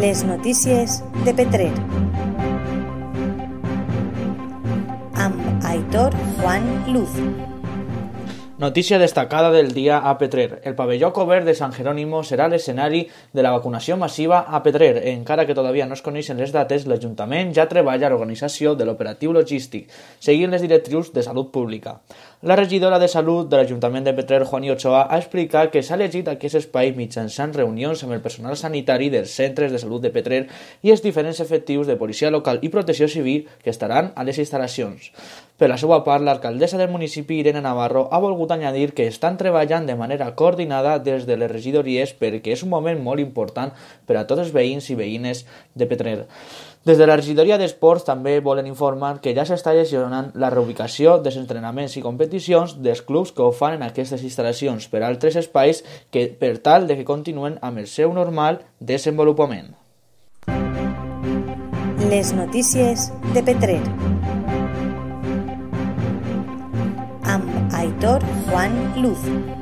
Les notícies de Petrer. Amb Aitor Juan Luz. Notícia destacada del dia a Petrer. El pavelló cobert de Sant Jerónimo serà l'escenari de la vacunació massiva a Petrer. Encara que todavía no es coneixen les dates, l'Ajuntament ja treballa a l'organització de l'operatiu logístic, seguint les directrius de salut pública. La regidora de Salut de l'Ajuntament de Petrer, Juani Ochoa, ha explicat que s'ha elegit aquest espai mitjançant reunions amb el personal sanitari dels centres de salut de Petrer i els diferents efectius de policia local i protecció civil que estaran a les instal·lacions. Per la seva part, l'alcaldessa del municipi, Irene Navarro, ha volgut añadir que estan treballant de manera coordinada des de les regidories perquè és un moment molt important per a tots els veïns i veïnes de Petrer. Des de la regidoria d'Esports també volen informar que ja s'està gestionant la reubicació dels entrenaments i competicions dels clubs que ho fan en aquestes instal·lacions per altres espais que per tal de que continuen amb el seu normal desenvolupament. Les notícies de Petrer. Amb Aitor Juan Luz.